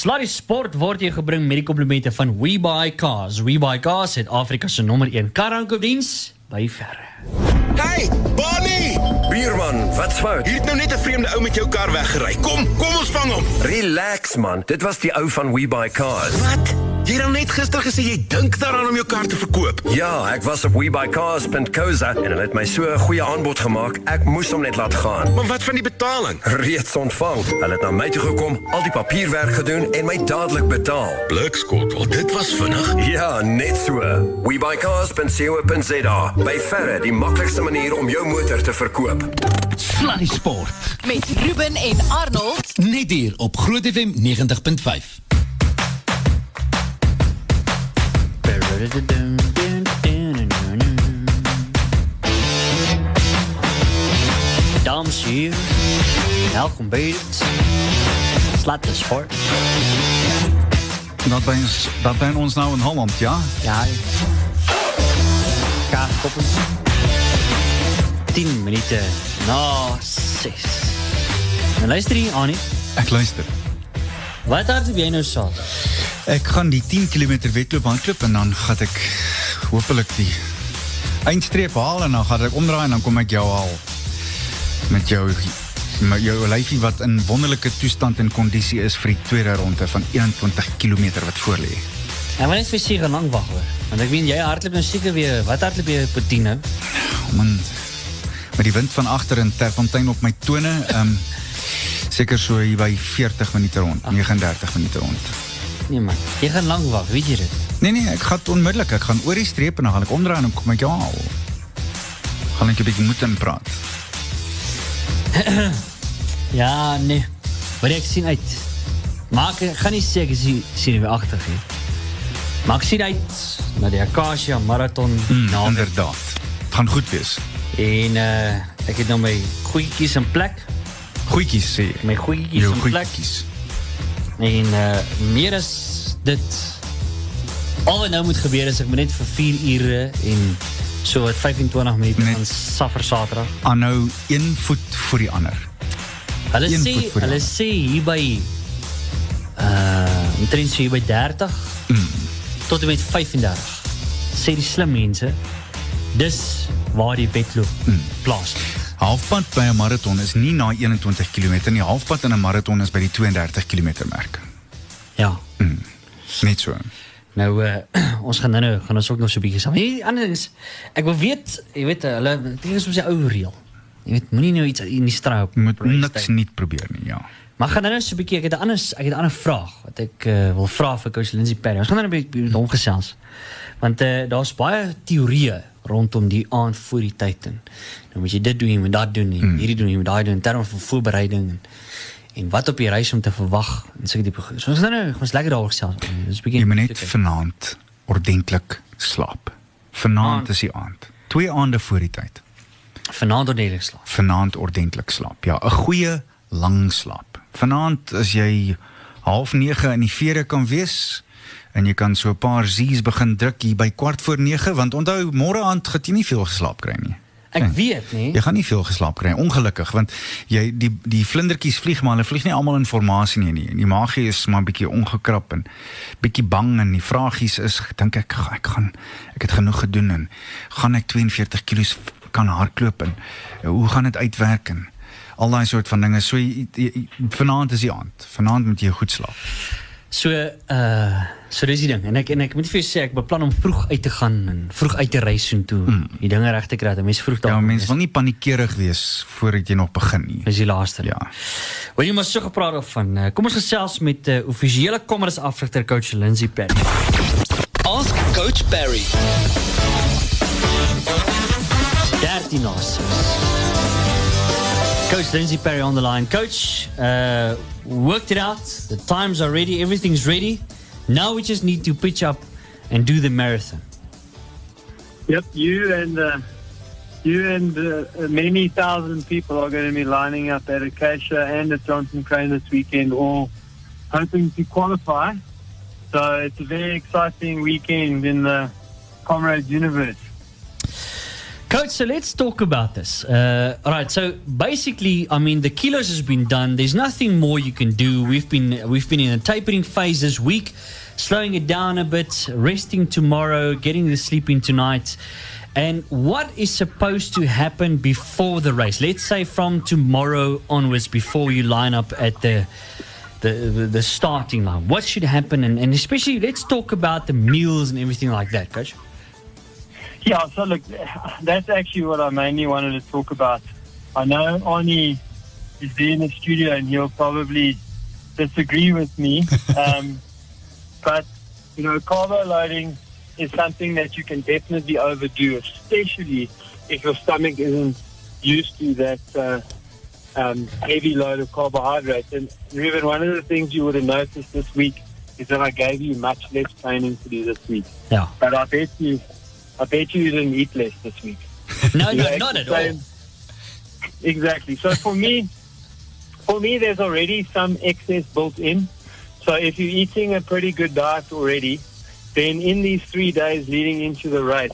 Sluddy Sport word jou gebring met die komplimente van WeBuyCars. WeBuyCars het Afrika se nommer 1 karankodiens by verre. Hey, Bonnie! Bierman, wat's fout? Hier het nou net 'n vreemde ou met jou kar weggery. Kom, kom ons vang hom. Relax man, dit was die ou van We Buy Cars. Wat? Jy het dan net gister gesê jy dink daaraan om jou kar te verkoop. Ja, ek was op webuycars.co.za en hulle het my so 'n goeie aanbod gemaak. Ek moes hom net laat gaan. Maar wat van die betaling? Reeds ontvang. Hulle het na my toe gekom, al die papierwerk gedoen en my dadelik betaal. Blikskot, wel dit was vinnig. Ja, net so. webuycars.co.za. By verre die maklikste manier om jou motor te verkoop. Sluddy Sport. Met Ruben en Arnold. Net hier op Groot FM 90.5. Dames en heren, welkom bij het Sluddy Sport. Dat ben, dat ben ons nou in Holland, ja? Ja, kaartkoppen. 10 minuten na 6. En luister hier, Annie. Ek luister. Wat hardloop jy nou Saterdag? Ek gaan die 10 km wedloop hardloop en dan gaan ek hopelik die eindstreep haal en dan gaan ek omdraai en dan kom ek jou haal met jou met jou lyfie wat in wonderlike toestand en kondisie is vir die tweede ronde van 21 km wat voor lê. Ek wil net vir seker lank wag hoor. Want ek weet jy hardloop nou seker weer. Wat hardloop jy op 10 nou? Man, met die wind van agter in Terfontein op my tone, ehm um, seker so hier by 40 minute rond, 39 minute rond. Nee man, jy gaan lank wag, weet jy dit? Nee nee, ek gaan onmiddellik, ek gaan oor die streep en dan gaan ek omdraai en kom ek jou haal. Gaan ek 'n bietjie moet inpraat. Ja, nee. Maar ek sien uit. Maar ek gaan nie ek sien sien weer agter nie. Maar ek sien uit na die Acacia Marathon Mm, naweek. inderdaad. Het gaan goed wees. En uh ek het nou my goedjies in plek. Goedjies sê. My goedjies in plek. goedjies. En uh meer as dit al wat nou moet gebeur is ek moet net vir 4 ure en so wat 25 minute van saffer Saterdag. Aanhou een voet voor die ander. Hulle Een sê hulle ander. sê hier by uh omtrent so hier by 30 Mm. tot en met 35. Sê die slim mense dis waar die wedloop Mm. plaasvind. Halfpad by 'n maraton is nie na 21 km nie. Halfpad in 'n maraton is by die 32 km merk. Ja. Net so. Nou uh, ons gaan nou nou gaan ons ook nog so 'n bietjie saam. Nee, anders ek wil weet, jy weet uh, hulle dit is soos 'n ou reël. Jy weet moenie nou iets in die straat Jy moet niks nie probeer nie, ja. Maar gaan nou nou so 'n bietjie ek het 'n ander ek het 'n ander vraag wat ek uh, wil vra vir coach Lindsay Perry. Ons gaan nou 'n bietjie met hom gesels. Want uh, daar's baie teorieë rondom die aand voor die tyd en nou moet jy dit doen, jy moet dat doen, jy moet hierdie doen, jy moet daai doen in terme van voorbereiding en, en wat op die reis om te verwag en sulke tipe goed. So ons nou ons lekker daaroor gesels. Dis 'n bietjie Jy moet net vanaand ordentlik slaap. Vanaand Aand. is die aand. Twee aande voor die tyd. vanaand ordentlik slaap. Vanaand ordentlik slaap. Ja, 'n goeie lang slaap. Vanaand as jy half 9 in die vere kan wees en jy kan so 'n paar Z's begin druk hier by kwart voor 9 want onthou môre aand gaan jy nie veel geslaap kry nie. Ek Nee. weet, nee. Jy gaan nie veel geslaap kry ongelukkig want jy die die vlindertjies vlieg maar hulle vlieg nie almal in formasie nie nie. Die maagie is maar bietjie ongekrap en bietjie bang en die vragies is dink ek ek gaan ek het genoeg gedoen en gaan ek 42 kg kan hardloop en eh, hoe gaan dit uitwerk en al daai soort van dinge. So jy, jy, vanaand is die aand. Vanaand moet jy goed slaap. So uh so dis die ding en ek en ek moet vir jou sê ek beplan om vroeg uit te gaan en vroeg uit te reis soontoe. Mm. Die dinge reg te kry dat mense vroeg daar. Ja, mense wil nie paniekerig wees voordat jy nog begin nie. Dis die laaste. Ja. Wil jy maar so gepraat of van uh, kom ons gesels met uh, offisiële Commerce afrigter coach Lindsay Perry. Ask Coach Barry. 13 na 6. Coach Lindsay Perry on the line. Coach, uh, worked it out. The times are ready. Everything's ready. Now we just need to pitch up and do the marathon. Yep, you and uh, you and uh, many thousand people are going to be lining up at Acacia and at Johnson Crane this weekend, all hoping to qualify. So it's a very exciting weekend in the Comrades universe. Coach, so let's talk about this. Uh, all right, so basically, I mean, the kilos has been done. There's nothing more you can do. We've been we've been in a tapering phase this week, slowing it down a bit, resting tomorrow, getting the sleep in tonight. And what is supposed to happen before the race? Let's say from tomorrow onwards, before you line up at the the, the, the starting line. What should happen? And, and especially, let's talk about the meals and everything like that, Coach. Yeah, so look, that's actually what I mainly wanted to talk about. I know Arnie is there in the studio and he'll probably disagree with me. um, but, you know, carbo loading is something that you can definitely overdo, especially if your stomach isn't used to that uh, um, heavy load of carbohydrates. And Ruben, one of the things you would have noticed this week is that I gave you much less training to do this week. Yeah. But I bet you, I bet you you didn't eat less this week. No, no, not at all. Exactly. So for me, for me, there's already some excess built in. So if you're eating a pretty good diet already, then in these three days leading into the race,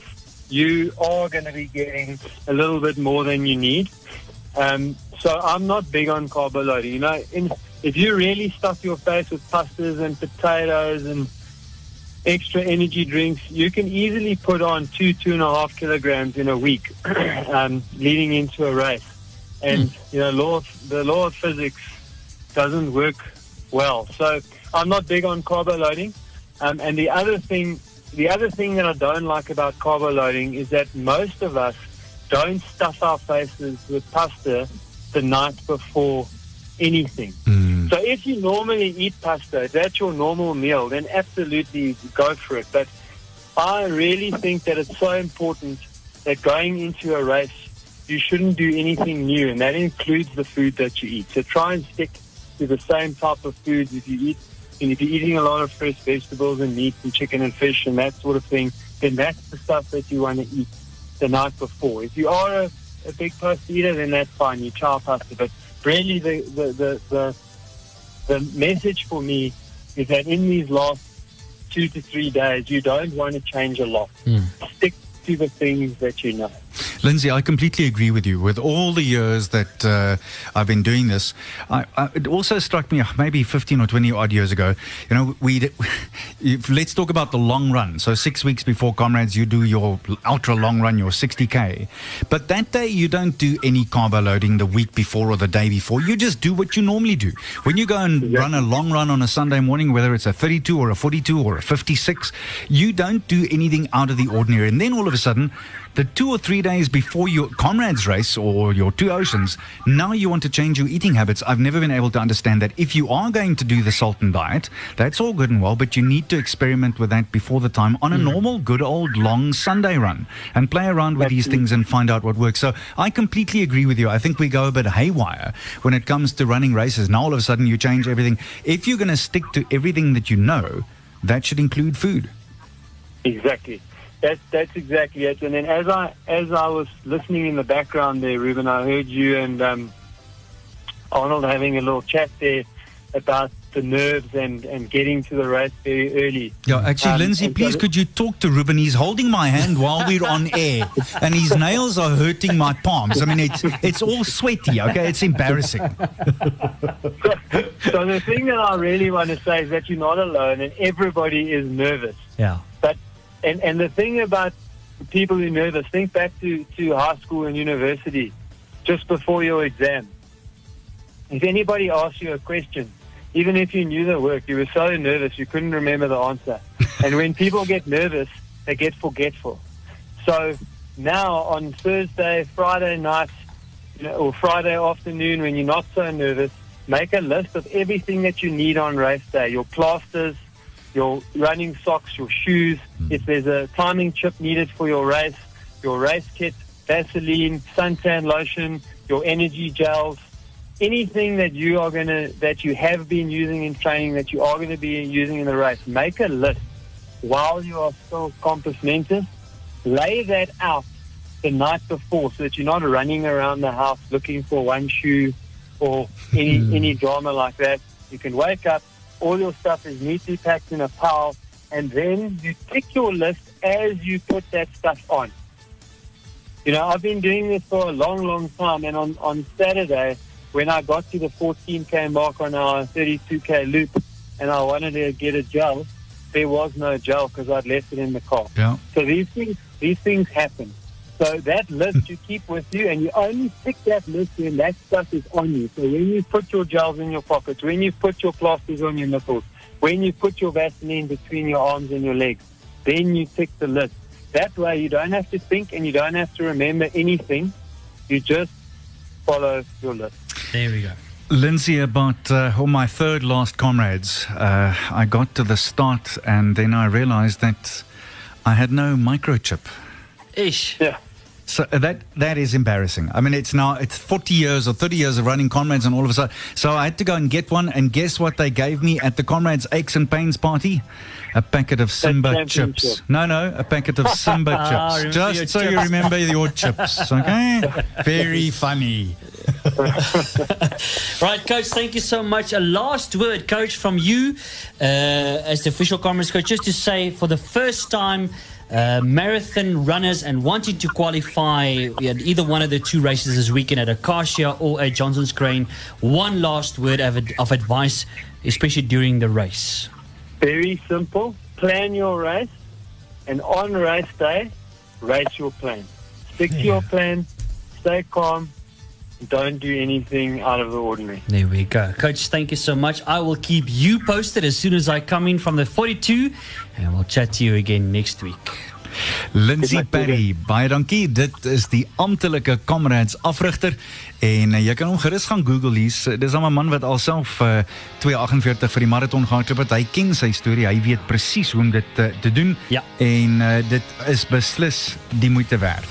you are going to be getting a little bit more than you need. Um, so I'm not big on carbo loading. You know, in, if you really stuff your face with pastas and potatoes and extra energy drinks, you can easily put on two, two and a half kilograms in a week, um, leading into a race. And you know, law of, the law of physics doesn't work well. So I'm not big on carbo loading. Um, and the other thing, the other thing that I don't like about carbo loading is that most of us don't stuff our faces with pasta the night before anything. So if you normally eat pasta, that's your normal meal, then absolutely go for it. But I really think that it's so important that going into a race, you shouldn't do anything new, and that includes the food that you eat. So try and stick to the same type of foods if you eat. And if you're eating a lot of fresh vegetables and meat and chicken and fish and that sort of thing, then that's the stuff that you want to eat the night before. If you are a, a big pasta eater, then that's fine. You chow pasta. But really, the, the, the, the, the message for me is that in these last two to three days, you don't want to change a lot. Hmm. Stick to the things that you know. Lindsay, I completely agree with you. With all the years that uh, I've been doing this, I, I, it also struck me uh, maybe 15 or 20 odd years ago. You know, we let's talk about the long run. So six weeks before comrades, you do your ultra long run, your 60k. But that day, you don't do any carbo loading the week before or the day before. You just do what you normally do. When you go and run a long run on a Sunday morning, whether it's a 32 or a 42 or a 56, you don't do anything out of the ordinary. And then all of a sudden, the two or three days before your comrades race or your two oceans, now you want to change your eating habits. I've never been able to understand that. If you are going to do the Sultan diet, that's all good and well, but you need to experiment with that before the time on a hmm. normal, good old long Sunday run and play around with these things and find out what works. So I completely agree with you. I think we go a bit haywire when it comes to running races. Now all of a sudden you change everything. If you're going to stick to everything that you know, that should include food. Exactly. That's that's exactly it. And then as I as I was listening in the background there, Ruben, I heard you and um, Arnold having a little chat there about the nerves and, and getting to the race very early. Yeah, actually, Um, Lindsay, please so- could you talk to Ruben? He's holding my hand while we're on air, and his nails are hurting my palms. I mean, it's it's all sweaty. Okay, it's embarrassing. so the thing that I really want to say is that you're not alone, and everybody is nervous. Yeah. And and the thing about people who are nervous, think back to to high school and university, just before your exam. If anybody asks you a question, even if you knew the work, you were so nervous you couldn't remember the answer. and when people get nervous, they get forgetful. So now on Thursday, Friday night, you know, or Friday afternoon, when you're not so nervous, make a list of everything that you need on race day. Your plasters, your running socks, your shoes. Hmm. If there's a timing chip needed for your race, your race kit, Vaseline, suntan lotion, your energy gels, anything that you are gonna that you have been using in training that you are gonna be using in the race. Make a list while you are still compass mentis. Lay that out the night before so that you're not running around the house looking for one shoe or any hmm. any drama like that. You can wake up, all your stuff is neatly packed in a pile, and then you tick your list as you put that stuff on. You know, I've been doing this for a long, long time. And on, on Saturday, when I got to the 14K mark on our 32K loop and I wanted to get a gel, there was no gel because I'd left it in the car. Ja. So these things, these things happen. So that list you keep with you, and you only stick that list when that stuff is on you. So when you put your gels in your pockets, when you put your plasters on your nipples, when you put your Vaseline between your arms and your legs, then you tick the list. That way you don't have to think and you don't have to remember anything. You just follow your list. There we go. Lindsay, about uh, all my third last comrades, uh, I got to the start and then I realized that I had no microchip. Ish. Yeah. So uh, that that is embarrassing. I mean, it's now it's 40 years or 30 years of running comrades, and all of a sudden, so I had to go and get one. And guess what they gave me at the comrades aches and pains party? A packet of Simba chips. No, no, a packet of Simba Ah, chips. Just so you chips. remember your chips. Okay, very funny. Right, coach, thank you so much. A last word, coach, from you uh, as the official Comrades coach, just to say for the first time, uh, marathon runners and wanting to qualify in either one of the two races this weekend at Acacia or at Johnson's Crane, one last word of, ad- of advice, especially during the race. Very simple. Plan your race, and on race day, race your plan. Stick to your plan. Stay calm. Don't do anything out of the ordinary. There we go. Coach, thank you so much. I will keep you posted as soon as I come in from the 42, and we'll chat to you again next week. Lindsay Perry, baie dankie. Dit is die amptelike Comrades afrigter en uh, jy kan hom gerus gaan Google lees. Dis 'n man wat alself uh, 248 vir die maraton gehardloop het. Hy ken sy storie. Hy weet presies hoe om dit uh, te doen. Ja. En uh, dit is beslis die moeite werd.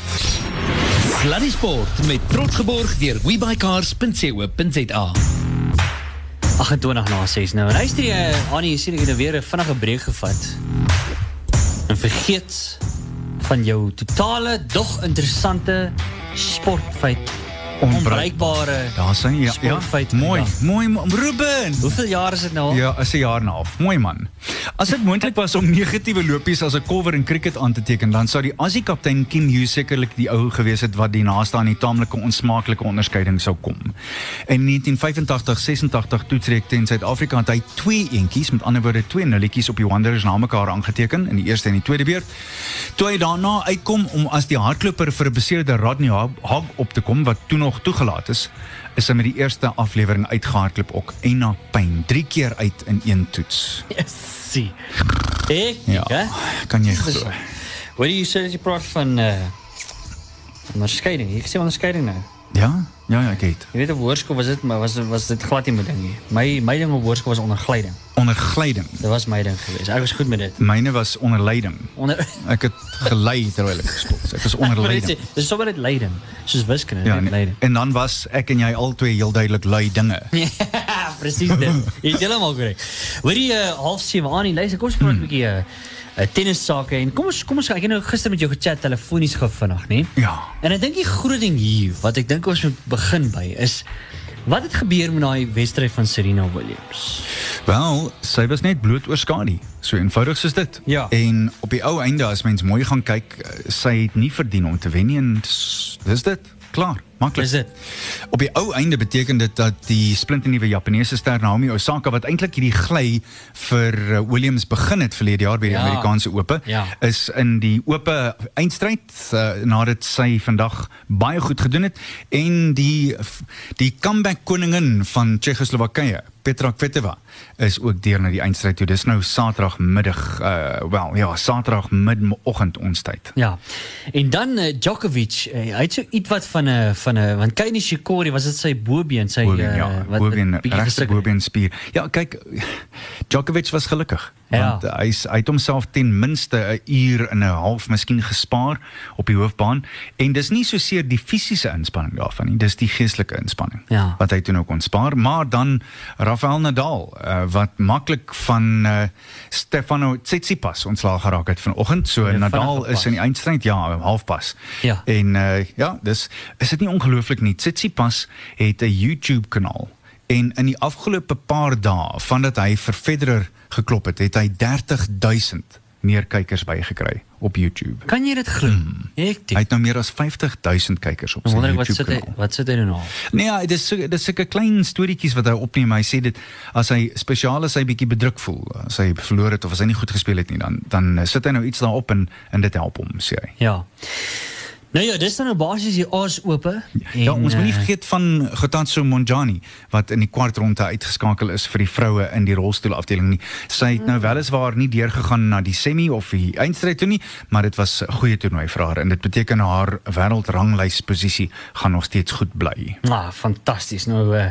Sluddy Sport met trots geborg deur webycars.co.za. 28 na 6 nou. En hy's die uh, Annie, jy sien ek het nou weer 'n vinnige breek gevat. En vergeet van jou totale dog interessante sportfeit onbruikbare Daar's hy. Ja, ja. Mooi. Mooi mo- Ruben. Hoeveel jaar is dit nou al? Ja, is 'n jaar en 'n half. Mooi man. As dit moontlik was om negatiewe lopies as 'n cover in cricket aan te teken, dan sou die Aussie kaptein Kim Hughes sekerlik die ou gewees het wat die naaste aan die taamlike onsmaaklike onderskeiding sou kom. In 1985-86 toetsreek teen Suid-Afrika het hy twee eentjies, met ander woorde twee nulletjies op die Wanderers na mekaar aangeteken in die eerste en die tweede beurt. Toe hy daarna uitkom om as die hardloper vir beseerde Rodney Hog Hog op te kom wat toe nog toegelaat is, is hy met die eerste aflewering uitgehardloop ook en na pyn, 3 keer uit in een toets. Sie. Ek, Ja, hè? kan jy glo. Hoor jy sê jy praat van uh onderskeiding. Jy sê onderskeiding nou. Ja, ja, ja, ek het. Jy weet op hoërskool was dit maar was was dit glad nie my ding nie. My my ding op hoërskool was onderglyding. Onder glyding. Dit was my ding geweest. Ek was goed met dit. Myne was onder leiding. Onder Ek het gelei terwyl ek gespot het. Ek was onder leiding. Dis is sommer net leiding. Soos wiskunde, Ja, net nee. leiding. en dan was ek en jy albei heel duidelik lui dinge. Ja, presies dit. Jy is heeltemal korrek. Hoorie uh, half 7 aan, luister, kom ons praat 'n bietjie uh, uh, tennis sake en kom ons kom ons ek het nou gister met jou gechat telefonies gou vinnig, nê? Ja. En ek dink die groot ding hier wat ek dink ons moet begin by is wat het gebeur met daai wedstryd van Serena Williams? Wel, sy was net bloot oor skadu. So eenvoudig soos dit. Ja. En op die ou einde as mens mooi gaan kyk, eh, sy het nie verdien om te wen nie en dis dit. Klaar, maklik. Dis dit. Op die ou einde beteken dit dat die splinternuwe Japaneese ster Naomi Osaka wat eintlik hierdie gly vir uh, Williams begin het verlede jaar by die Ja. Amerikaanse Ope, Ja. is in die Ope eindstryd uh, nadat sy vandag baie goed gedoen het en die die comeback koningin van Tsjechoslowakye Petra Kvitova is ook deur na die eindstryd toe. Dis nou Saterdagmiddag uh wel ja, Saterdag middagoggend ons tyd. Ja. En dan uh, Djokovic, uh, hy het so ietwat van 'n van 'n want Kei Nishikori was dit sy bobeen, sy Bobeen, uh, ja, wat- bobeen, wat bietjie regte bobeen spier. Ja, kyk, Djokovic was gelukkig. Ja. Want hy is- hy het homself ten minste 'n uur en 'n half miskien gespaar op die hoofbaan en dis nie so seer die fisiese inspanning daarvan nie, dis die geestelike inspanning Ja. wat hy toe nou kon spaar, maar dan Rafael Nadal uh, wat maklik van uh, Stefano Tsitsipas ontslaag geraak het vanoggend. So Ja, Nadal is in die eindstryd ja, halfpas. Ja. En uh, ja, dis is dit nie ongelooflik nie. Tsitsipas het 'n YouTube kanaal en in die afgelope paar dae vandat hy vir Federer geklop het, het hy 30000 meer kykers bygekry op YouTube. Kan jy dit glo? Mm. Ek Hy het nou meer as 50000 kykers op sy wonder ek wat YouTube sit hy wat sit hy nou? Nee, ja, dit is so- dit is sulke klein storieetjies wat hy opneem. Hy sê dit as hy spesiaal as hy bietjie bedruk voel, as hy verloor het of as hy nie goed gespeel het nie, dan dan sit hy nou iets daarop en en dit help hom, sê hy. Ja. Nou ja, dis dan nou basies die aas oop. Ja, ons moenie eh, vergeet van Gotatso Monjani wat in die kwartronde uitgeskakel is vir die vroue in die rolstoelafdeling nie. Sy het nou weliswaar nie deurgegaan na die semi of die eindstryd toe nie, maar dit was 'n goeie toernooi vir haar en dit beteken haar wêreldranglysposisie gaan nog steeds goed bly. Ah, fantasties. Nou uh,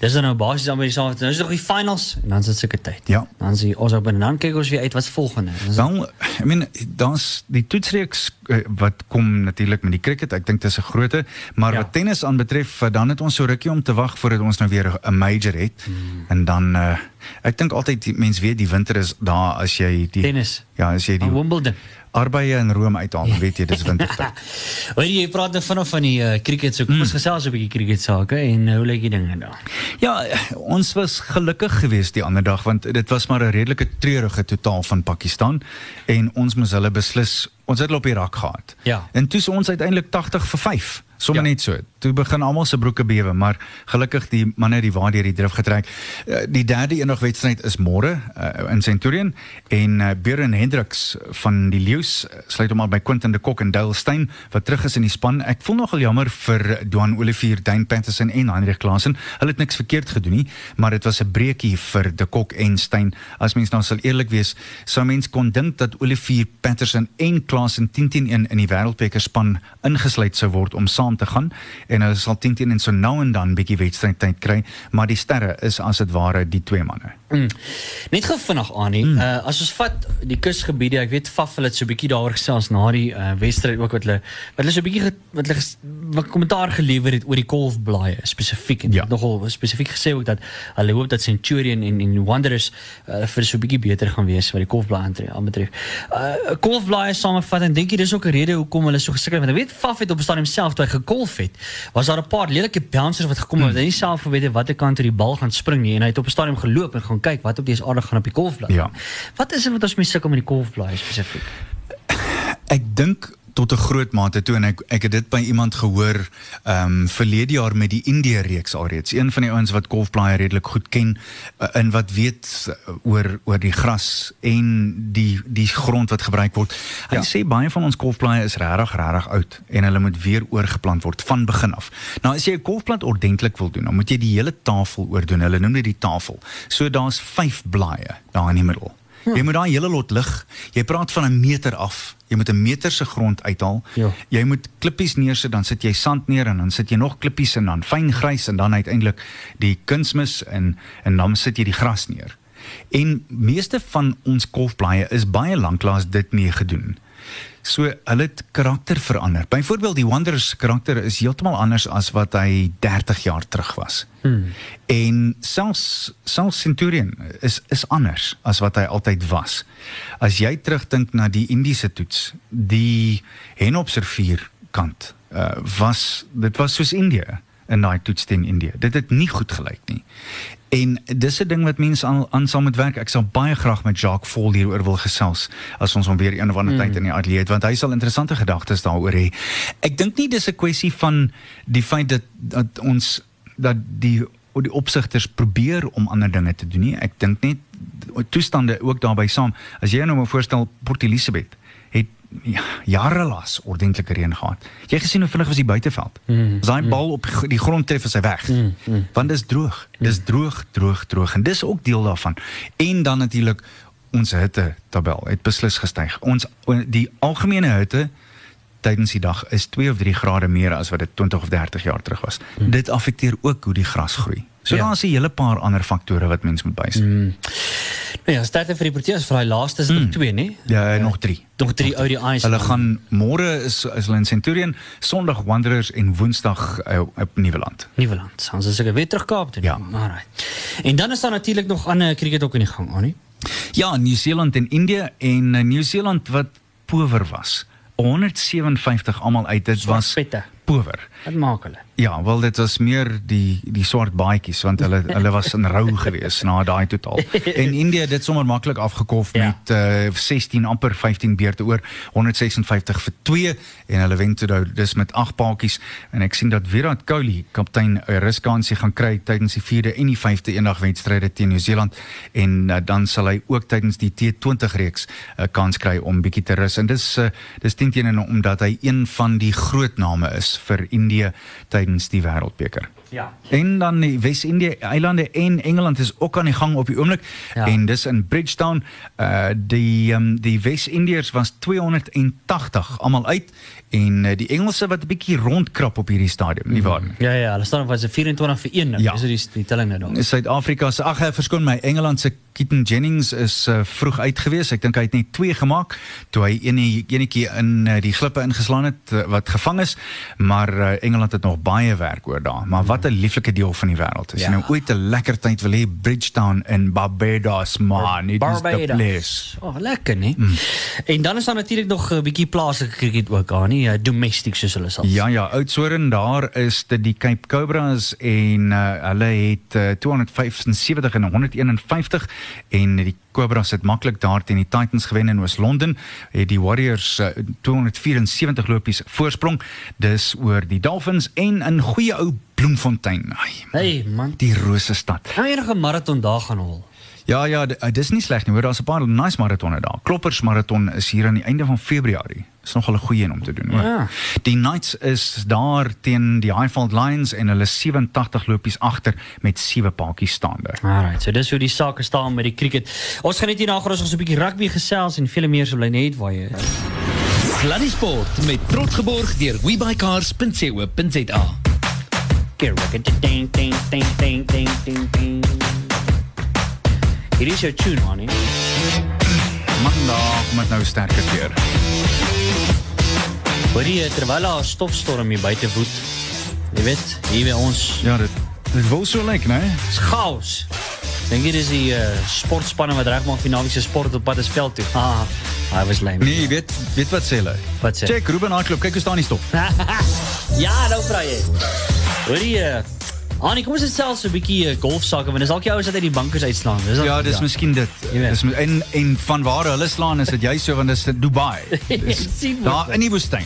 dis dan nou basies aan by die saak. Nou is nog die finals en dan is dit seker tyd. Ja. Dan is die ons op en dan kyk ons weer uit wat's volgende. Dis- Wel, I mean, daar's die toetsreeks wat kom natuurlik met die cricket. Ek dink dis 'n grootte, maar Ja. wat tennis aanbetref, eh, dan het ons so rukkie om te wag voordat ons nou weer 'n major het. Hmm. En dan uh, ek dink altyd die mens weet die winter is daar as jy die Tennis. Ja, as jy die Aan Wimbledon. Arbeie in Rome uithaal, dan weet jy dis wintertyd. Hoor jy, praat nou vanaf van die uh, cricket, so kom ons gesels 'n bietjie cricket sake en uh, hoe lyk die dinge daar? Ja, ons was gelukkig geweest die ander dag want dit was maar 'n redelike treurige totaal van Pakistan en ons moes hulle beslis ons het hulle op die rak gehad. Ja. En toe is ons uiteindelik 80 vir 5. Sommer Ja. net so. Toe begin almal se broeke bewe, maar gelukkig die manne die waardeur die drif getrek. Uh, Die derde eendag wedstryd is môre uh, in Centurion en uh, Björn Hendricks van die Leeu's uh, sluit hom al by Quentin de Kok en Dale Steyn wat terug is in die span. Ek voel nogal jammer vir Duan Olivier, Dane Patterson en Heinrich Klaasen. Hulle het niks verkeerd gedoen nie, maar dit was 'n breekie vir de Kok en Steyn. As mens nou sal eerlik wees, sou mens kon dink dat Olivier, Patterson en Klaasen 10-10-1 in die wêreldbeker span ingesluit sou word om saam te gaan en hulle sal 10-10 en so nou en dan bietjie wedstrydtyd kry, maar die sterre is as dit ware die twee manne. Mm. Net gou vinnig aan nie. Mm. Uh, as ons vat die kusgebiede, ek weet Faf hulle het so 'n bietjie daaroor gesels na die uh, wedstryd ook wat hulle wat hulle so 'n bietjie wat hulle wat kommentaar gelewer het oor die golfblaaie spesifiek en Ja. nogal spesifiek gesê ook dat hulle hoop dat Centurion en en Wanderers uh, vir so 'n bietjie beter gaan wees wat die golfblaaie aantree aanbetref. Uh golfblaaie samevat en dink jy dis ook 'n rede hoekom hulle so gesukkel het? Want ek weet Faf het op stadium self toe hy gegolf het, was daar 'n paar lelike bouncers wat gekom het wat hy nie self geweet het watter kant toe die bal gaan spring nie en hy het op stadium geloop en gaan kyk wat op die aarde gaan op die golfblaai. Ja. Wat is dit wat ons mee sukkel met die golfblaai spesifiek? Ek dink tot 'n groot mate toe en ek ek het dit by iemand gehoor ehm um, verlede jaar met die Indië reeks alreeds. Een van die ouens wat golfblaaie redelik goed ken uh, en wat weet uh, oor oor die gras en die die grond wat gebruik word. Hy Ja. sê baie van ons golfblaaie is regtig regtig oud en hulle moet weer oorgeplant word van begin af. Nou as jy 'n golfplant ordentlik wil doen, dan moet jy die hele tafel oordoen. Hulle noem dit die tafel. So daar's 5 blaaie daar in die middel. Jy moet daai hele lot lig. Jy praat van 'n meter af. Jy moet 'n meter se grond uithaal. Ja. Jy moet klippies neersit, dan sit jy sand neer en dan sit jy nog klippies en dan fyn grys en dan uiteindelik die kunsmis en en dan sit jy die gras neer. En meeste van ons golfblaaie is baie lanklaas dit mee gedoen. So hulle het karakter verander. Byvoorbeeld die Wanderers karakter is heeltemal anders as wat hy 30 jaar terug was. Hmm. En selfs selfs Centurion is is anders as wat hy altyd was. As jy terugdink na die Indiese toets, die Henopservier kant, uh, was dit was soos Indië in daai toets teen Indië. Dit het nie goed gelyk nie. En dis 'n ding wat mense aan aan sal moet werk. Ek sal baie graag met Jacques Vol hieroor wil gesels as ons hom weer een of ander mm. tyd in die ateljee het want hy sal interessante gedagtes daaroor hê. Ek dink nie dis 'n kwessie van die feit dat dat ons dat die die opsigters probeer om ander dinge te doen nie. Ek dink net toestande ook daarbey saam. As jy nou maar voorstel Port Elizabeth ja, jare lank ordentlike reën gehad. Jy gesien hoe vinnig was die buiteveld. Mm, as daai mm. bal op die grond tref is hy weg. Mm, mm. Want dis droog. Dis droog, droog, droog en dis ook deel daarvan. En dan natuurlik ons hitte tabel het beslis gestyg. Ons die algemene hitte tydens die dag is 2 of 3 grade meer as wat dit 20 of 30 jaar terug was. Mm. Dit affekteer ook hoe die gras groei. So ja. daar's 'n hele paar ander faktore wat mens moet bysien. Mm. Nou ja, start vir die Proteas vir daai laaste is mm. nog 2, né? Ja, uh, nog 3. Nog 3 ODI's. Hulle gaan môre is is hulle in Centurion, Sondag Wanderers en Woensdag uh, op Nieuweland. Nieuweland. Ons is seker weer terug Kaap toe. Ja. Alright. En dan is daar natuurlik nog ander cricket ook in die gang, Annie. Ja, Nieu-Seeland en Indië en uh, Nieu-Seeland wat power was. 157 almal uit dit was power. Wat maak hulle? Ja, wel dit was meer die die swart baadjies want hulle hulle was in rou geweest na daai totaal. En India het dit sommer maklik afgekof Ja. met uh, 16 amper 15 beurte oor 156 vir 2 en hulle wen toe nou dis met 8 paadjies en ek sien dat Virat Kohli kaptein 'n ruskansie gaan kry tydens die 4de en die 5de eendagwedstryde teen Nieu-Seeland en uh, dan sal hy ook tydens die T20 reeks 'n uh, kans kry om bietjie te rus en dis uh, dis teen teen omdat hy een van die groot name is vir Indië tydens die wêreldbeker. Ja. En dan die Wes-Indië eilande en Engeland is ook aan die gang op die oomblik Ja. en dis in Bridgetown. Uh die um, die Wes-Indiërs was 280 almal uit en uh, die Engelse wat 'n bietjie rondkrap op hierdie stadium, nie waar nie? Ja ja, hulle staan op was 'n 24 vir 1 nou. Ja. Dis hoe die die telling nou daar. Suid-Afrika se ag, verskoon my, Engeland se Keaton Jennings is uh, vroeg uit gewees. Ek dink hy het net 2 gemaak toe hy ene enetjie in uh, die glippe ingeslaan het uh, wat gevang is, maar uh, Engeland het nog baie werk oor daar. Maar wat 'n lieflike deel van die wêreld. As jy Ja. nou ooit 'n lekker tyd wil hê, Bridgetown in Barbados, man, it is the place. Oh, lekker nee. Mm. En dan is daar natuurlik nog 'n bietjie plaaslike cricket ook aan, nie uh, domestic soos hulle sal. Ja ja, Oudtshoorn daar is dit die Cape Cobras en uh, hulle het uh, 275 en 151 en die Cobras het maklik daar teen die Titans gewen in Oos-London. Het die Warriors uh, 274 lopies voorsprong. Dis oor die Dolphins en in goeie ou Bloemfontein. Ai, Hey man. die rose stad. Nou enige marathon daar gaan hol. Ja ja, uh, dis nie sleg nie. Hoor, daar's 'n paar nice maratonne daar. Kloppers maraton is hier aan die einde van Februarie. Is nogal 'n goeie een om te doen, hoor. Ja. Die Knights is daar teen die Highfield Lions en hulle 87 lopies agter met 7 paadjies staande. Alright, so dis hoe die sake staan met die cricket. Ons gaan net hierna gaan ons ons 'n bietjie rugby gesels en vele meer so bly net waar jy is. Sluddy Sport met trots geborg deur webycars.co.za. Get record ding ding ding ding ding ding ding. Hier is jou tune man. hè? Maandag met nou sterker weer. Hoor jy terwyl daar 'n stofstorm hier buite woed. Jy weet, hier by ons Ja, dit dit wil so lyk, né? is chaos. Dink jy dis die uh, sportspanne wat regmaak vir naweek se sport op pad is veld toe? Ah, hy was lame. Nee, weet, weet wat sê hulle? Wat sê? Check Ruben Hardklop, kyk hoe staan die stop. ja, nou vra jy. Hoor jy Annie, kom ons het selfs 'n bietjie uh, golfsakke want dis dalk die ouens wat uit die bankers uitslaan. Dis Ja, dis miskien dit. Dis en en van waar hulle slaan is dit jy so want dis Dubai. Dis daar in die woestyn.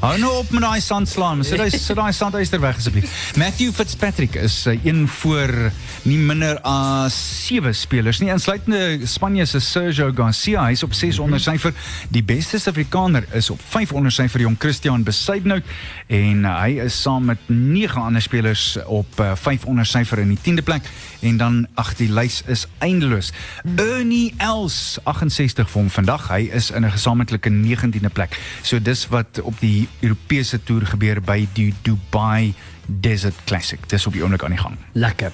Hou nou op met daai sand slaan. Sit daai sit daai sanduister weg asseblief. Matthew Fitzpatrick is uh, een voor nie minder as 7 spelers nie insluitende Spanje se Sergio Garcia. Hy's op 6 onder syfer. Die beste Suid-Afrikaner is op 5 onder syfer jong Christian Besuidnout en uh, hy is saam met 9 ander spelers op uh, 5 onder syfer in die 10de plek en dan ag die lys is eindeloos. Ernie Els 68 vir hom vandag. Hy is in 'n gesamentlike 19de plek. So dis wat op die Europese toer gebeur by die Dubai Desert Classic. Dis op die oomblik aan die gang. Lekker.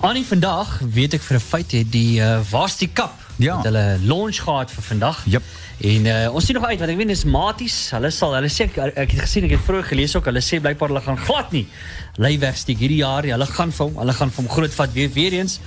Annie vandag weet ek vir 'n feit het die uh, Vasti Cup Ja. het hulle launch gehad vir vandag. Jep. En uh, ons sien nog uit want ek weet dis maties. Hulle sal hulle sê ek, ek het gesien ek het vroeër gelees ook hulle sê blykbaar hulle gaan glad nie lei wegsteek hierdie jaar. Hulle gaan vir hom, hulle gaan vir hom groot vat weer weer eens.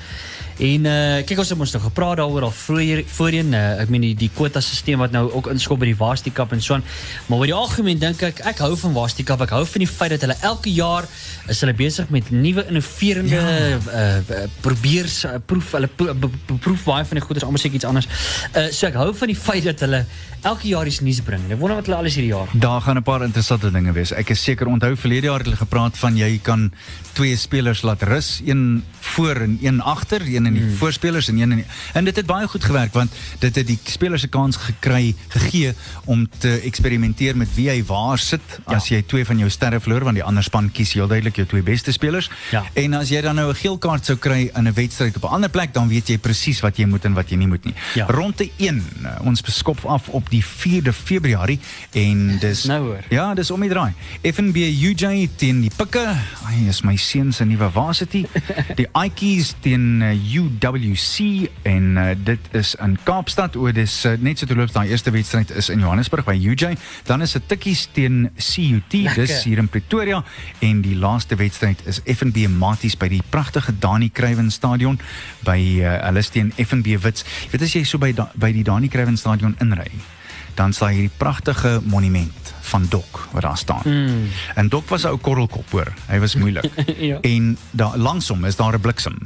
En uh, kyk ons het ons nou gepraat daaroor al vroeër voorheen uh, ek meen die die kwota stelsel wat nou ook inskop by die Vasti Cup en so aan. Maar oor die algemeen dink ek ek hou van Vasti Cup. Ek hou van die feit dat hulle elke jaar is hulle besig met nuwe innoverende ja. uh, uh, probeers uh, proef hulle pro, proef baie van die goeders almal sê iets anders. Uh, so ek hou van die feit dat hulle elke jaar iets nuuts bring. Ek wonder wat hulle alles hierdie jaar. Daar gaan 'n paar interessante dinge wees. Ek is seker onthou verlede jaar het hulle gepraat van jy kan twee spelers laat rus, een voor en een agter, een in die hmm. voorspelers en een in die, en dit het baie goed gewerk want dit het die spelers 'n kans gekry gegee om te eksperimenteer met wie hy waar sit ja. as jy twee van jou sterre verloor want die ander span kies heel duidelik jou twee beste spelers. Ja. En as jy dan nou 'n geel kaart sou kry in 'n wedstryd op 'n ander plek, dan weet jy presies wat jy moet en wat jy nie moet nie. Ja. Ronde 1, uh, ons beskop af op die 4de Februarie en dis Nou hoor. Ja, dis om die draai. FNB UJ teen die Pikke. Ai, is my seun se nuwe varsity. Die Aitjies teen uh, UWC en uh, dit is in Kaapstad. O, dis uh, net so te loop daai eerste wedstryd is in Johannesburg by UJ. Dan is dit Tikkies teen CUT. Lekker. Dis hier in Pretoria en die laaste wedstryd is FNB Maties by die pragtige Dani Kruiven Stadion by uh, hulle teen FNB Wits. Jy weet as jy so by da, by die Dani Kruiven Stadion inry dan staan hierdie pragtige monument van Dok wat daar staan. Mm. En Dok was 'n ou korrelkop hoor. Hy was moeilik. Ja. En daar langs hom is daar 'n bliksem.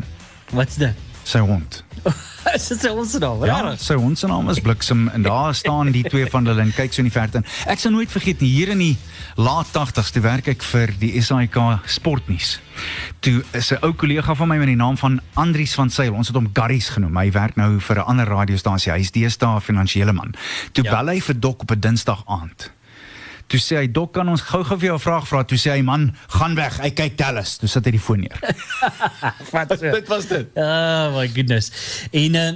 Wat's dit? Sy hond. Is dit se ons naam? Ja, sy hond se naam is Bliksem en daar staan die twee van hulle en kyk so in die verte. in. Ek sal nooit vergeet nie, hier in die laat 80s toe werk ek vir die SAIK Sportnuus. Toe is 'n ou kollega van my met die naam van Andries van Sail, ons het hom Garries genoem. Hy werk nou vir 'n ander radiostasie. Hy's deesdae 'n finansiële man. Toe Ja. bel hy vir Dok op 'n Dinsdag aand. Toe sê hy Dok kan ons gou-gou vir jou 'n vraag vra. Toe sê hy man, gaan weg. Hy kyk Dallas. Toe sit hy die foon neer. Wat so? Dit was dit. Oh my goodness. En uh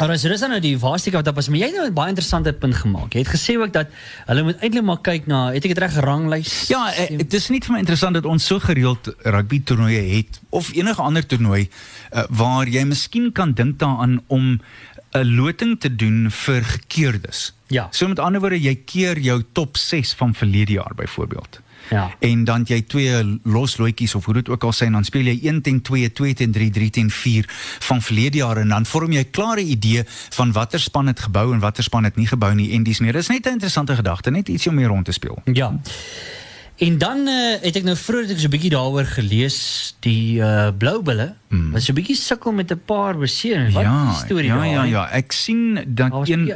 Maar as dis nou die waarskuwing wat op is, maar jy het nou 'n baie interessante punt gemaak. Jy het gesê ook dat hulle moet eintlik maar kyk na, het ek dit reg ranglys? Ja, eh, dit is nie vir my interessant dat ons so gereeld rugby toernooie het of enige ander toernooi uh, waar jy miskien kan dink daaraan om 'n loting te doen vir gekeurdes. Ja. So met ander woorde, jy keer jou top 6 van verlede jaar byvoorbeeld. Ja. En dan jy twee los loetjies of hoe dit ook al sê en dan speel jy 1 teen 2, 2 teen 3, 3 teen 4 van verlede jaar en dan vorm jy 'n klare idee van watter span het gebou en watter span het nie gebou nie en dis meer. Dis net 'n interessante gedagte, net ietsie om mee rond te speel. Ja. En dan uh, het ek nou vroeër het ek so 'n bietjie daaroor gelees die uh, blou bulle mm. wat so 'n bietjie sukkel met 'n paar beserings. Wat is die storie ja, daar? ja, ja. Ek sien dat een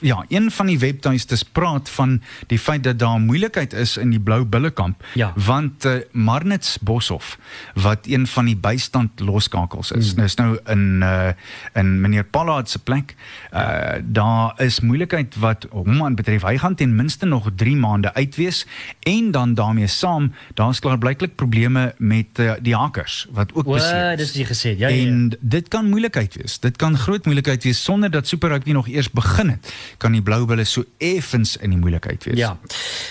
ja, een van die webtuistes praat van die feit dat daar moeilikheid is in die blou bullekamp Ja. want uh, Marnits Boshoff wat een van die bystand loskakels is. Mm. Dis nou in uh, in meneer Pollard se plek. Uh, daar is moeilikheid wat hom aan betref. Hy gaan ten minste nog 3 maande uit wees en dan daarmee saam, daar's klaar blyklik probleme met uh, die hakers wat ook beseer is. dis wat jy gesê het. Ja, ja. ja. En dit kan moeilikheid wees. Dit kan groot moeilikheid wees sonder dat Super Rugby nog eers begin het. Kan die Blou Bulle so effens in die moeilikheid wees. Ja.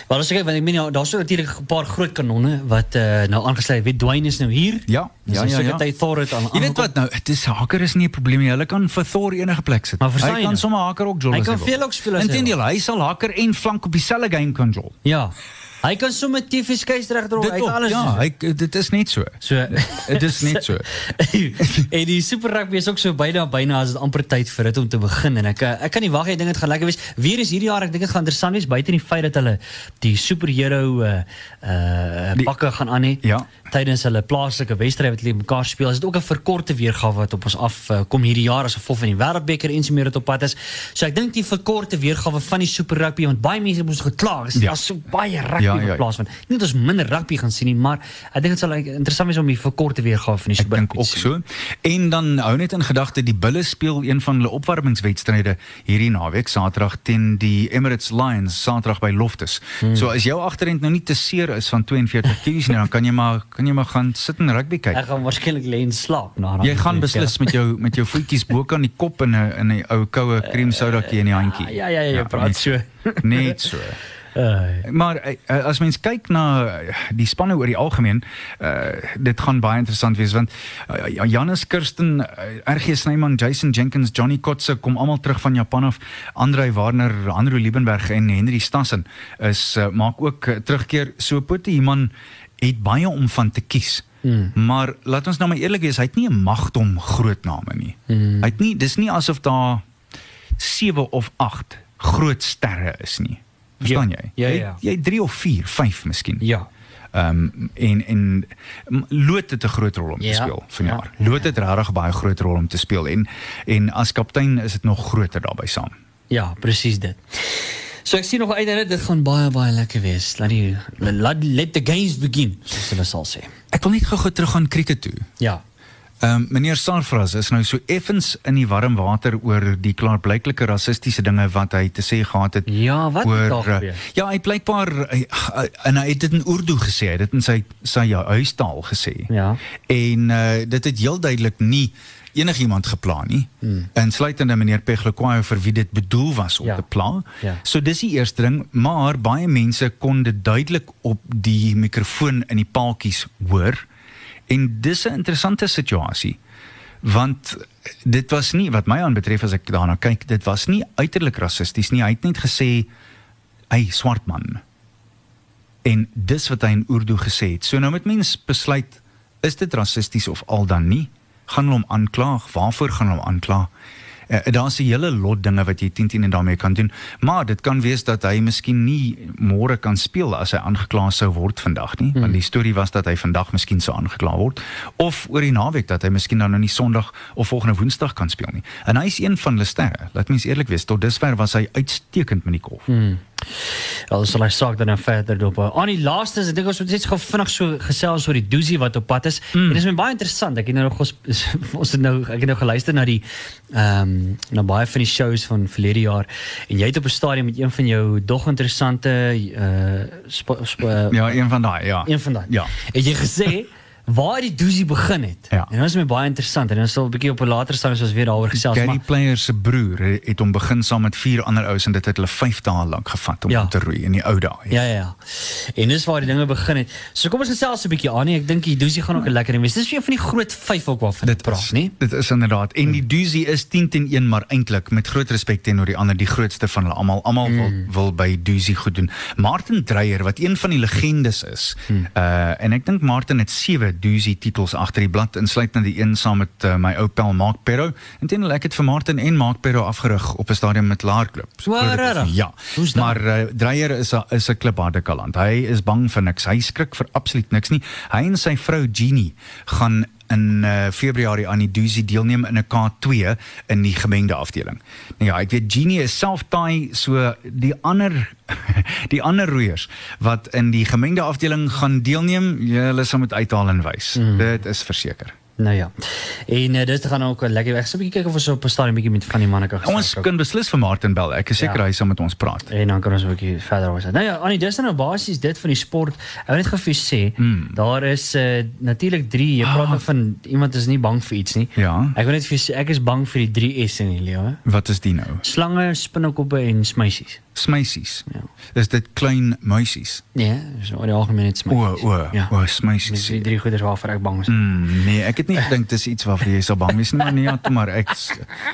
Maar as ek kyk want ek meen ja, daar's natuurlik 'n paar groot kanonne wat uh, nou aangesluit. Weet Dwayne is nou hier. Ja, ja, ja, ja. tyd Thor het aan. Jy weet wat nou, dit is haker is nie 'n probleem nie. Hulle kan vir Thor enige plek sit. Maar hy kan nou? sommer haker ook jol. Hy kan veel ook speel as hy Inteendeel, hy sal haker en flank op dieselfde game kan jol. Ja. Hy kan sommer TV skuis reg draai. Hy ook, kan alles. ja, dit is so. So Dit is net so. en die Super Rugby is ook so byna byna as dit amper tyd vir dit om te begin en ek eh, ek kan nie wag, ek dink dit gaan lekker wees. Weer is hierdie jaar, ek dink dit gaan interessant wees buite die feit dat hulle die superhero uh uh Die- pakke gaan aan hê Ja. tydens hulle plaaslike wedstryd wat hulle mekaar speel. Is dit ook 'n verkorte weergawe wat op ons af uh, kom hierdie jaar as gevolg van die Wêreldbeker en so meer wat op pad is. So ek dink die verkorte weergawe van die Super Rugby want baie mense moes gekla. Dis Ja. ja. so baie rugby Ja, ja, ja. ja. Nie dat ons minder rugby gaan sien nie, maar ek dink dit sal like, interessant wees om die verkorte weergawe van die Super Rugby ook te sien. so. En dan hou net in gedagte die Bulle speel een van hulle opwarmingswedstryde hierdie naweek Saterdag teen die Emirates Lions Saterdag by Loftus. Hmm. So as jou agterend nou nie te seer is van 42 kg nie, dan kan jy maar kan jy maar gaan sit en rugby kyk. Ek gaan waarskynlik lê en slaap na Jy gaan beslis met jou met jou voetjies bo kan die kop in 'n in 'n ou koue cream sodakie in die handjie. Ja, ja, ja, jy praat net so. Net so. Uh, Maar eh, eh, as mens kyk na eh, die spanne oor die algemeen, uh, dit gaan baie interessant wees want uh, Janus Kirsten, uh, RG Snyman, Jason Jenkins, Johnny Kotse kom almal terug van Japan af. Andrei Warner, Andrew Liebenberg en Henry Stassen is uh, maak ook terugkeer. So Putie man het baie om van te kies. Mm. Maar laat ons nou maar eerlik wees, hy het nie 'n magdom groot name nie. Mm. Hy het nie dis nie asof daar 7 of 8 groot sterre is nie. Verstaan Ja, jy? ja, Jy- ja. Jy 3 of 4, 5 miskien. ja. Ehm um, en en Loot het 'n groot rol om te Ja, speel vanjaar. ja. Loot het regtig baie groot rol om te speel en en as kaptein is dit nog groter daarbey saam. Ja, presies dit. So ek sien nog uit dat dit gaan baie baie lekker wees. Laat die laat let the games begin, soos hulle sal sê. Ek wil net gou-gou terug gaan krieket toe. Ja. Ehm um, meneer Sarfras is nou so effens in die warm water oor die klaarblyklike rassistiese dinge wat hy te sê gehad het. Ja, wat het daar oor, eh, gebeur? Ja, hy blykbaar hy- en hy het dit in Urdu gesê, hy het dit in sy sy huistaal gesê. Ja. En uh, dit het heel duidelik nie enigiemand gepla nie. Hmm. Insluitende meneer Pegloquayo vir wie dit bedoel was om Ja. te pla. Ja. So dis die eerste ding, maar baie mense kon dit duidelik op die mikrofoon in die paaltjies hoor. En dis 'n interessante situasie want dit was nie wat my aanbetref as ek daarna kyk, dit was nie uiterlik rassisties nie. Hy het net gesê hy swart man. En dis wat hy in Urdu gesê het. So nou met mens besluit is dit rassisties of al dan nie? Gaan hulle hom aankla? Waarvoor gaan hulle hom aankla? Uh, Daar's 'n hele lot dinge wat jy 10-10 en daarmee kan doen, maar dit kan wees dat hy miskien nie môre kan speel as hy aangekla sou word vandag nie, hmm. want die storie was dat hy vandag miskien sou aangekla word of oor die naweek dat hy miskien dan nou nie Sondag of volgende Woensdag kan speel nie. En hy is een van hulle sterre. Laat mens eerlik wees, tot dusver was hy uitstekend met die golf. Hmm. Wel sal hy saak dan nou verder dop. Aan die laaste, ek dink ons moet net gou vinnig so gesels oor die doosie wat op pad is. Mm. En dit is my baie interessant. Ek het nou nog ons, ons het nou ek het nou geluister na die ehm um, na baie van die shows van verlede jaar en jy het op 'n stadium met een van jou dog interessante uh ja, een van daai, ja. Een van daai. Ja. Het jy gesê waar die doosie begin het. Ja. En dit is my baie interessant en ons sal 'n bietjie op 'n later stadium soos weer daaroor gesels Gary maar Player se broer he- het hom begin saam met vier ander ouens en dit het hulle 5 dae lank gevat om Ja. ja. te roei in die ou dae. Ja ja ja. En dis waar die dinge begin het. So kom ons gesels 'n bietjie aan nie. Ek dink die doosie gaan ook 'n lekker wees. Dis een van die groot 5 ook waarvan dit praat, nie? Dit is inderdaad. En die doosie is 10 teen 1 maar eintlik met groot respek teenoor die ander die grootste van hulle almal. Almal mm. wil wil by doosie goed doen. Martin Dreyer wat een van die legendes is. Mm. Uh en ek dink Martin het 7 doosie titels agter die blad insluitend die een saam met uh, my ou pel Mark Perro. Intendeel ek het vir Martin en Mark Perro afgerig op 'n stadium met Laar Klub. Regtig? Ja. Maar uh, Dreyer is 'n is 'n klipharde kaland. Hy is bang vir niks. Hy skrik vir absoluut niks nie. Hy en sy vrou Jeannie gaan in uh, Februarie aan die Doosie deelneem in 'n K2 in die gemengde afdeling. Nou ja, ek weet Jeannie is self daai so die ander die ander roeiers wat in die gemengde afdeling gaan deelneem, hulle sal moet uithaal en wys. Mm. Dit is verseker. Nou ja. En uh, dit gaan ook lekker weg. So 'n bietjie kyk of ons op 'n stadium bietjie met van die manne kan gesels. Ons kan beslis vir Martin bel. Ek is seker Ja. hy sal met ons praat. En dan kan ons 'n bietjie verder oor. Nou ja, Annie, dis nou basies dit van die sport. Ek wil net gou vir jou sê, mm. daar is uh, natuurlik 3. Jy praat nou van iemand is nie bang vir iets nie. Ja. Ek wil net vir jou sê ek is bang vir die 3 S in die lewe. Wat is die nou? Slange, spinnekoppe en smeisies. Smeisies. Ja. Is dit klein muisies? Nee, so oor die algemeen net O, smeisies. o, Ja. o, Dis smeisies. die drie goeders waarvoor ek bang is. Mm, nee, ek het nie gedink dis iets waarvoor jy sal bang wees nie, maar nee, ja, maar ek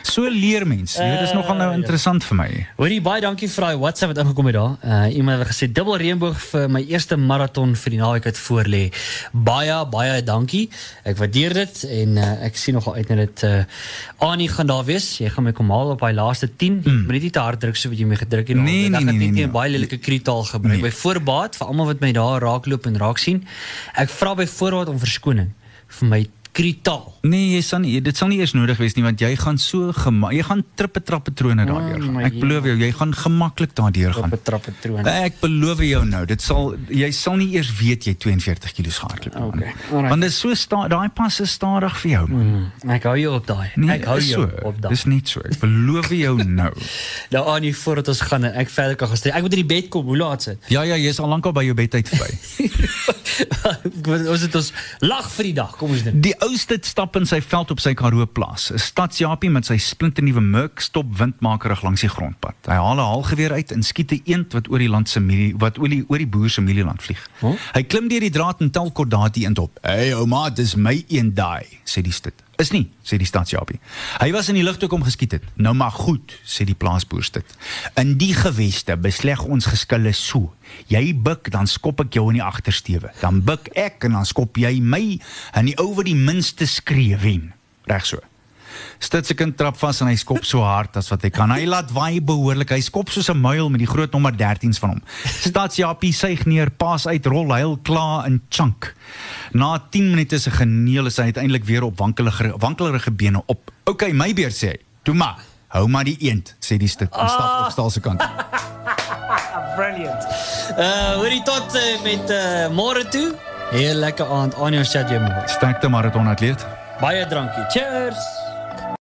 so leer mens. Jy, dis nogal nou interessant vir my. Hoorie baie dankie vir daai WhatsApp wat ingekom het daar. Uh iemand het gesê dubbel reënboog vir my eerste maraton vir die naweek wat voor lê. Baie baie dankie. Ek waardeer dit en uh, ek sien nogal uit na dit uh Annie gaan daar wees. Jy gaan my kom haal op daai laaste 10. Mm. Moet nie te hard druk so wat jy my gedruk het. Nee, Ek nee, gaan nee, net nee, nie nee. baie lelike krietaal gebruik Nee. by voorbaat vir almal wat my daar raakloop en raak sien. Ek vra by voorbaat om verskoning vir my krietaal. Nee, jy sal nie dit sal nie eers nodig wees nie want jy gaan so gema jy gaan trippe trappe trone daardeur gaan. my Ek beloof jou, jy gaan gemaklik daardeur gaan. Op 'n trappatroon. Ek beloof jou nou, dit sal jy sal nie eers weet jy 42 kg gehardloop nie. Okay, alright. Want dit is so daai pas is stadig vir jou. Man. Mm, ek hou jou op daai. Nee, ek hou jou so. op daai. Dis nie so. Ek beloof jou nou. Nou Annie, voordat ons gaan en ek verder kan gestrek. Ek moet in die bed kom. Hoe laat is dit? Ja ja, jy's al lankal by jou bedtyd verby. ons het ons lag vir die dag. Kom ons doen. Die ouste stap in sy veld op sy Karoo plaas. 'n Stadsjapie met sy splinternuwe Merc stop windmakerig langs die grondpad. Hy haal 'n haalgeweer uit en skiet 'n eend wat oor die land se milie wat oor die oor die boer se mielieland vlieg. Huh? Hy klim deur die draad en tel kort daardie eend op. "Hey ouma, dis my eend daai," sê die stit. Is nie, sê die stadsjapie. Hy was in die lug toe kom geskiet het. Nou maar goed, sê die plaasboer stit. In die geweste besleg ons geskille so. Jy buk dan skop ek jou in die agtersteewe. Dan buk ek en dan skop jy my en die ou wat die minste skree wen. Reg so. Stit se kind trap vas en hy skop so hard as wat hy kan. Hy laat waai behoorlik. Hy skop soos 'n muil met die groot nommer 13s van hom. Stadsjapie suig neer, paas uit, rol heel klaar in chunk. Na 10 minute se geneel is hy uiteindelik weer op wankelige wankelerige bene op. OK, my beurt sê hy. Toe maar, hou maar die eend, sê die stit en stap op stal se kant. Brilliant. Uh, hoorie tot uh, met uh, môre toe. Heel lekker aand. Annie, ons chat weer môre. Sterkte marathonatleet. Baie dankie. Cheers.